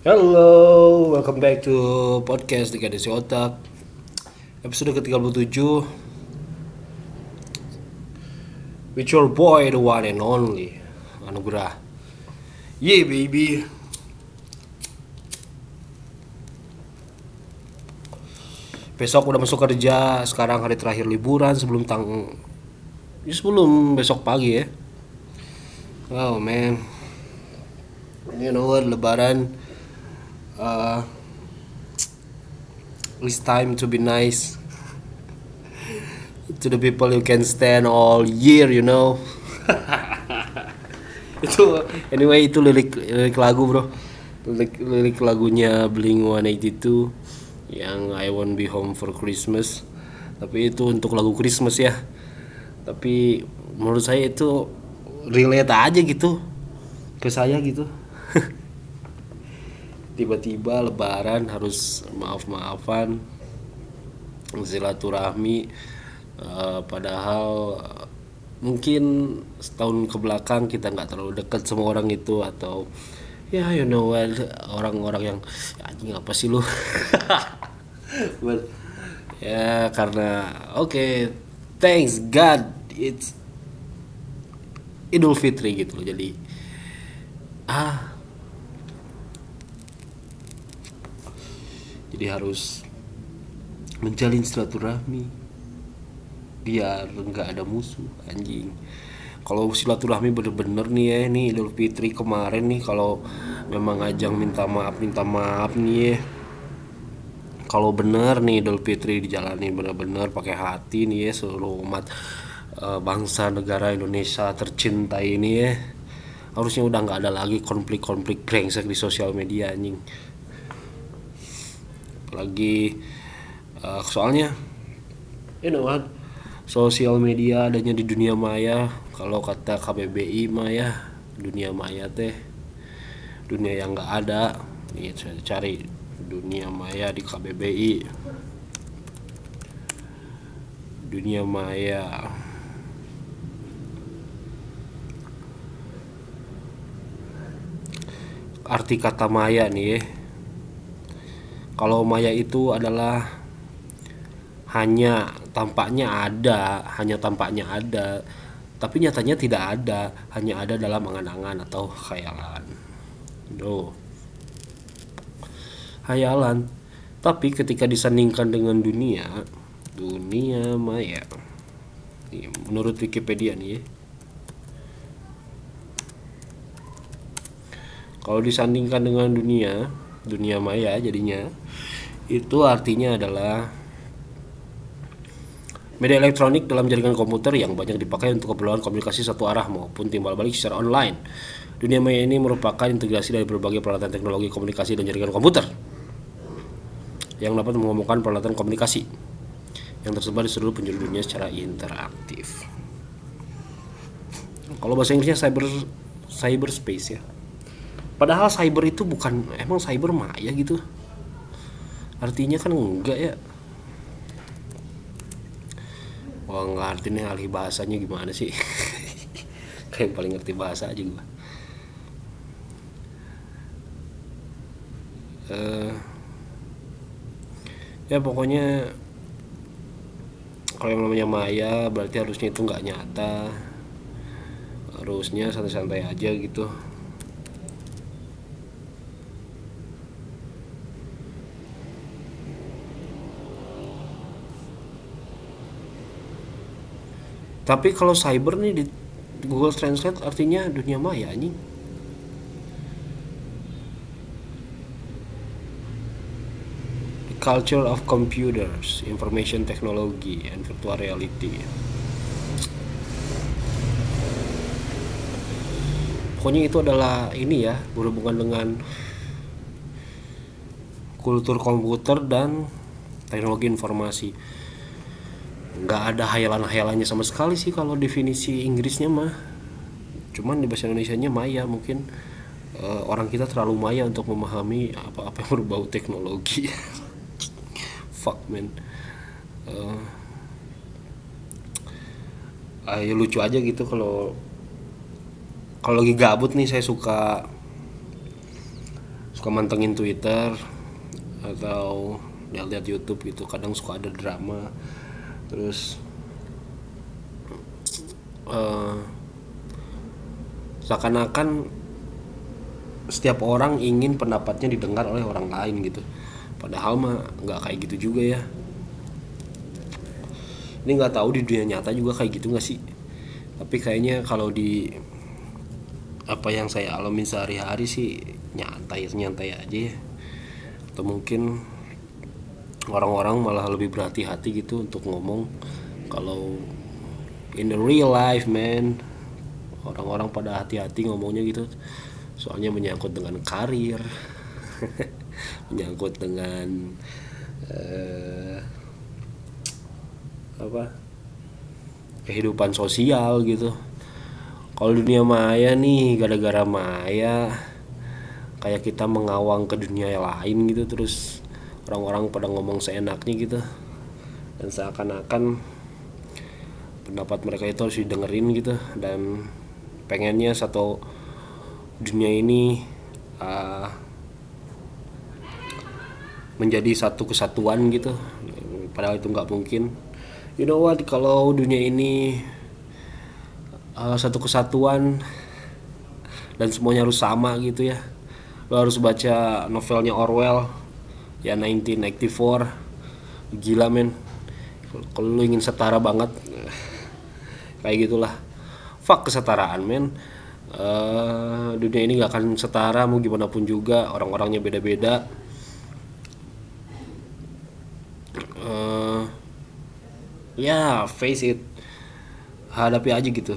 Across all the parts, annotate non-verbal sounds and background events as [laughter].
Halo, welcome back to podcast Dekadesi Otak. Episode ke-37. With your boy, the one and only Anugerah Yeah baby. Besok udah masuk kerja Sekarang hari terakhir liburan Sebelum tang ya, Sebelum besok pagi ya. Oh man. You know what, lebaran uh, it's time to be nice to the people you can stand all year you know. [laughs] Itu anyway itu lirik lirik lagu bro. Lirik lirik lagunya Blink 182 yang I won't be home for Christmas. Tapi itu untuk lagu Christmas ya. Tapi menurut saya itu relate aja gitu ke saya gitu [laughs] tiba-tiba lebaran harus maaf-maafan silaturahmi uh, padahal mungkin setahun ke belakang kita nggak terlalu dekat sama orang itu atau ya you know what orang-orang yang ya, anjing apa sih lu? [laughs] But, ya karena oke okay, thanks God it's Idul Fitri gitu loh jadi ah jadi harus menjalin silaturahmi biar nggak ada musuh anjing. Kalau silaturahmi bener-bener nih ya nih Idul Fitri kemarin nih kalau memang ajang minta maaf minta maaf nih ya. Kalau bener nih Idul Fitri dijalani bener-bener pakai hati nih ya seluruh umat e, bangsa negara Indonesia tercinta ini ya. Harusnya udah nggak ada lagi konflik-konflik brengsek di sosial media anjing lagi uh, soalnya you know what? Sosial media adanya di dunia maya. Kalau kata KBBI maya dunia maya teh dunia yang nggak ada. Nih saya cari dunia maya di KBBI dunia maya. Arti kata maya nih ya kalau maya itu adalah hanya tampaknya ada, hanya tampaknya ada, tapi nyatanya tidak ada, hanya ada dalam angan-angan atau khayalan. No. Khayalan. Tapi ketika disandingkan dengan dunia, dunia maya. menurut Wikipedia nih ya. Kalau disandingkan dengan dunia, dunia maya jadinya itu artinya adalah media elektronik dalam jaringan komputer yang banyak dipakai untuk keperluan komunikasi satu arah maupun timbal balik secara online. Dunia maya ini merupakan integrasi dari berbagai peralatan teknologi komunikasi dan jaringan komputer yang dapat mengomongkan peralatan komunikasi yang tersebar di seluruh penjuru dunia secara interaktif. Kalau bahasa Inggrisnya cyber cyberspace ya padahal cyber itu bukan emang cyber maya gitu. Artinya kan enggak ya. Wah nggak nih ahli bahasanya gimana sih. [laughs] Kayak paling ngerti bahasa aja gue uh, ya pokoknya kalau yang namanya maya berarti harusnya itu nggak nyata. Harusnya santai-santai aja gitu tapi kalau cyber nih di Google Translate artinya dunia maya anjing. The culture of computers information technology and virtual reality. Pokoknya itu adalah ini ya berhubungan dengan kultur komputer dan teknologi informasi nggak ada hayalan-hayalannya sama sekali sih kalau definisi Inggrisnya mah. Cuman di bahasa Indonesia nya maya mungkin. Uh, orang kita terlalu maya untuk memahami apa-apa yang berbau teknologi. [laughs] Fuck man. Uh, ya lucu aja gitu kalau kalau lagi gabut nih saya suka suka mantengin Twitter atau lihat-lihat YouTube gitu. Kadang suka ada drama terus uh, seakan-akan setiap orang ingin pendapatnya didengar oleh orang lain gitu. Padahal mah nggak kayak gitu juga ya. Ini nggak tahu di dunia nyata juga kayak gitu nggak sih? Tapi kayaknya kalau di apa yang saya alami sehari-hari sih nyantai nyantai aja ya. Atau mungkin orang-orang malah lebih berhati-hati gitu untuk ngomong kalau in the real life man. Orang-orang pada hati-hati ngomongnya gitu. Soalnya menyangkut dengan karir [laughs] menyangkut dengan uh, apa? Kehidupan sosial gitu. Kalau dunia maya nih gara-gara maya kayak kita mengawang ke dunia yang lain gitu terus orang-orang pada ngomong seenaknya gitu. Dan seakan-akan pendapat mereka itu harus didengerin gitu. Dan pengennya satu dunia ini uh, menjadi satu kesatuan gitu. Padahal itu nggak mungkin. You know what? Kalau dunia ini uh, satu kesatuan dan semuanya harus sama gitu ya. Lo harus baca novelnya Orwell ya 1984 gila men. Kalau lo ingin setara banget kayak gitulah. Fuck kesetaraan men. Uh, dunia ini gak akan setara mau gimana pun juga. Orang-orangnya beda-beda. Ya face it. Hadapi aja gitu.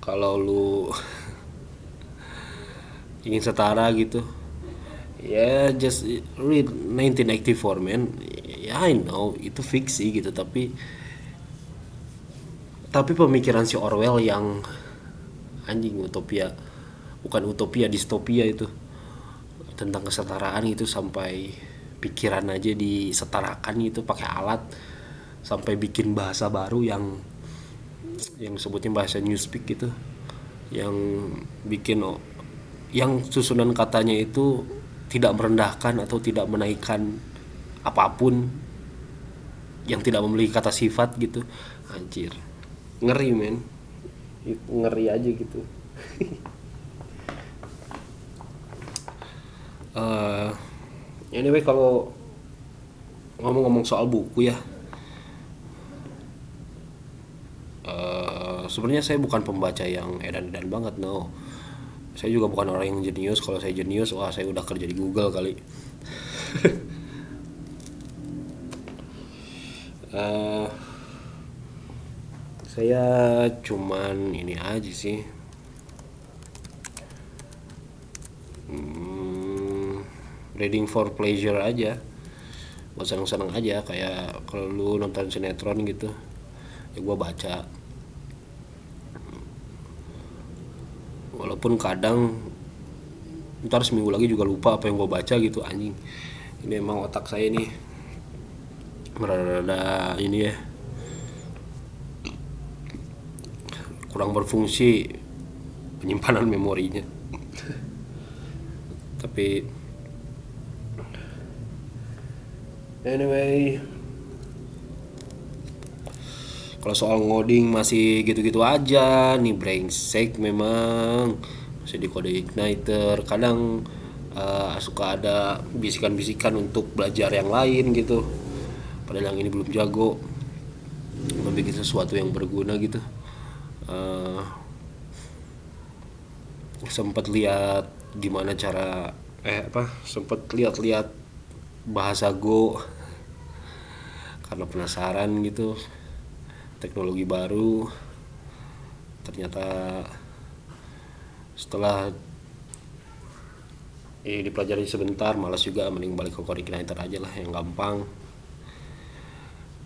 Kalau lu [laughs] ingin setara gitu ya just read 1984 man. Ya I know. Itu fiksi gitu tapi tapi pemikiran si Orwell yang anjing utopia bukan utopia distopia itu tentang kesetaraan itu sampai pikiran aja disetarakan itu pakai alat sampai bikin bahasa baru yang yang sebutnya bahasa newspeak gitu yang bikin yang susunan katanya itu tidak merendahkan atau tidak menaikkan apa pun yang tidak memiliki kata sifat gitu. Anjir. Ngeri men. Ngeri aja gitu. Uh, [laughs] anyway kalau ngomong-ngomong soal buku ya. Sebenarnya saya bukan pembaca yang edan-edan banget no saya juga bukan orang yang jenius. Kalau saya jenius wah saya udah kerja di Google kali. Uh, [laughs] saya cuman ini aja sih. Hmm, reading for pleasure aja. Buat seneng-seneng aja kayak kalau lu nonton sinetron gitu ya gue baca walaupun kadang ntar seminggu lagi juga lupa apa yang gue baca gitu anjing. Ini emang otak saya ini merada ini ya. Kurang berfungsi penyimpanan memorinya. Tapi anyway kalau soal ngoding masih gitu-gitu aja. Nih brengsek memang. Masih di kode igniter. Kadang uh, suka ada bisikan-bisikan untuk belajar yang lain gitu. Padahal yang ini belum jago. Membuat sesuatu yang berguna gitu. Uh, sempat lihat gimana cara eh apa sempat lihat-lihat bahasa Go. Karena penasaran gitu teknologi baru. Ternyata setelah eh, dipelajari sebentar malas juga mending balik ke Coordinator aja lah yang gampang.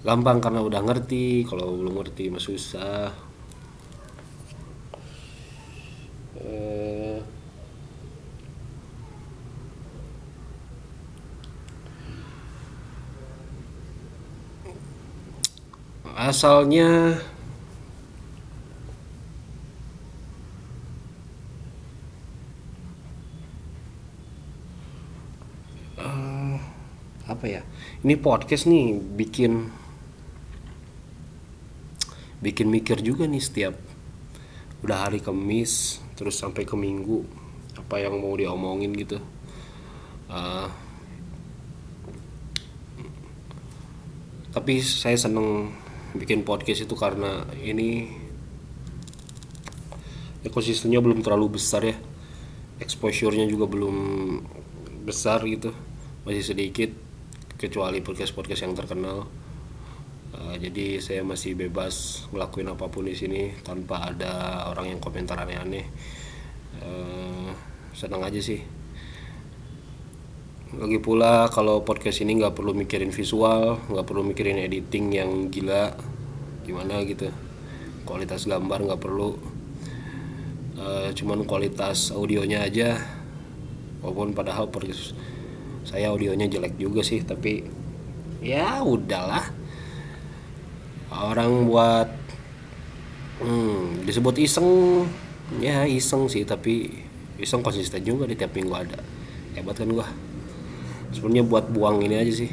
Gampang karena udah ngerti kalau belum ngerti mah susah eh, asalnya uh, apa ya? Ini podcast nih bikin bikin mikir juga nih setiap udah hari Kamis terus sampai ke Minggu apa yang mau diomongin gitu. Uh, tapi saya seneng bikin podcast itu karena ini ekosistemnya belum terlalu besar ya. Exposure-nya juga belum besar gitu. Masih sedikit kecuali podcast-podcast yang terkenal. Uh, jadi saya masih bebas ngelakuin apa pun di sini tanpa ada orang yang komentar aneh-aneh. Uh, senang aja sih lagi pula kalau podcast ini nggak perlu mikirin visual nggak perlu mikirin editing yang gila gimana gitu. Kualitas gambar nggak perlu. Uh, cuman kualitas audionya aja. Walaupun padahal podcast saya audionya jelek juga sih tapi ya udahlah. Orang buat hmm, disebut iseng. Ya iseng sih tapi iseng konsisten juga di tiap minggu ada. Hebat kan gua sebenarnya buat buang ini aja sih.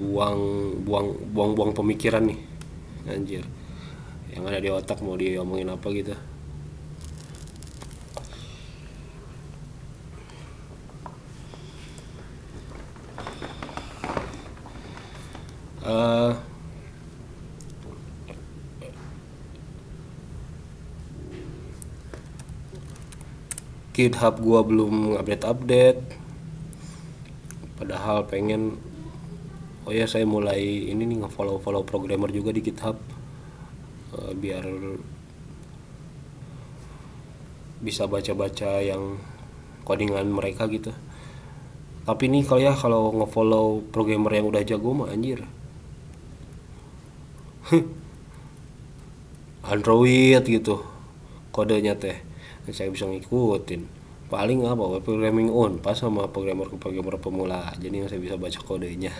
Buang buang buang buang pemikiran nih. Anjir. Yang ada di otak mau diomongin apa gitu. Uh, GitHub gua belum update-update. Padahal pengen oh ya saya mulai ini nih nge-follow follow programmer juga di GitHub. Uh, biar bisa baca-baca yang codingan mereka gitu. Tapi nih kalau ya kalau nge-follow programmer yang udah jago mah anjir. [laughs] Android gitu kodenya teh saya bisa ngikutin. Paling apa web programming on pas sama programmer programmer pemula. Jadi yang saya bisa baca kodenya.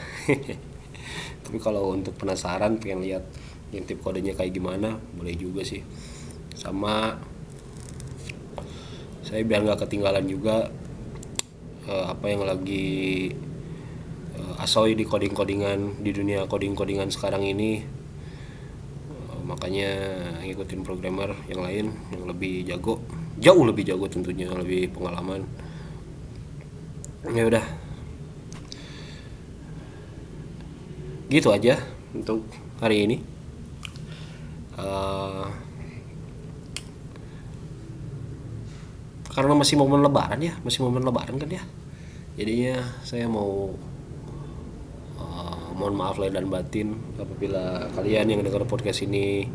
[laughs] Tapi kalau untuk penasaran pengen lihat ngintip kodenya kayak gimana boleh juga sih. Sama saya biar nggak ketinggalan juga uh, apa yang lagi uh, asoy di coding-codingan di dunia coding-codingan sekarang ini makanya ngikutin programmer yang lain yang lebih jago jauh lebih jago tentunya lebih pengalaman. Ya udah. Gitu aja untuk hari ini. Uh, karena masih momen lebaran ya masih momen lebaran kan ya. Jadinya saya mau mohon maaf lahir dan batin. Apabila kalian yang dengar podcast ini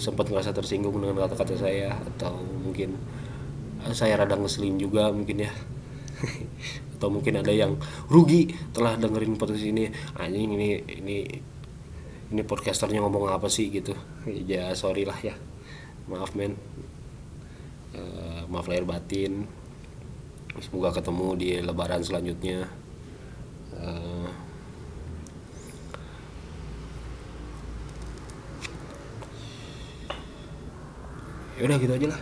sempat ngerasa tersinggung dengan kata-kata saya atau mungkin saya rada ngeselin juga mungkin ya. [laughs] Atau mungkin ada yang rugi telah dengerin podcast ini. Anjing ini ini ini podcasternya ngomong apa sih gitu. Ya sorry lah ya. Maaf men. Uh, maaf lahir batin. Semoga ketemu di lebaran selanjutnya. Uh, ya udah gitu aja lah.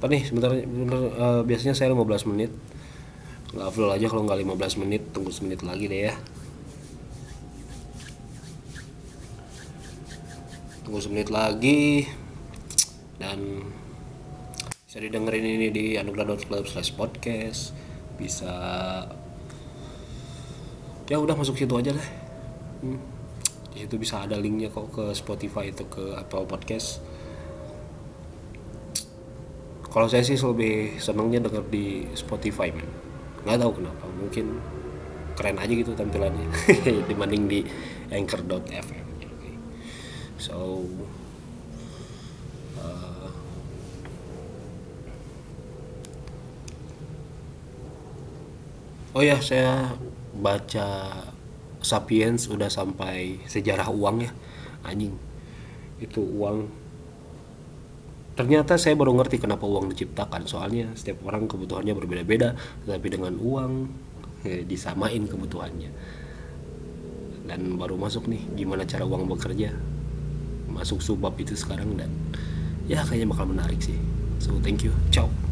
Apa nih sebentar uh, biasanya saya 15 menit. Nggak afdol aja kalau nggak 15 menit tunggu semenit lagi deh ya. Tunggu semenit lagi. Dan bisa didengerin ini di anugerah.club slash podcast. Bisa ya udah masuk situ aja deh hmm di situ bisa ada linknya kok ke Spotify atau ke Apple Podcast. Kalau saya sih lebih senengnya denger di Spotify man nggak tahu kenapa mungkin keren aja gitu tampilannya. [laughs] Dibanding di anchor.fm so uh, oh ya saya baca Sapiens udah sampai sejarah uang ya. Anjing. Itu uang. Ternyata saya baru ngerti kenapa uang diciptakan. Soalnya setiap orang kebutuhannya berbeda-beda tapi dengan uang ya, disamain kebutuhannya. Dan baru masuk nih gimana cara uang bekerja. Masuk subbab itu sekarang dan ya kayaknya bakal menarik sih. So thank you. Ciao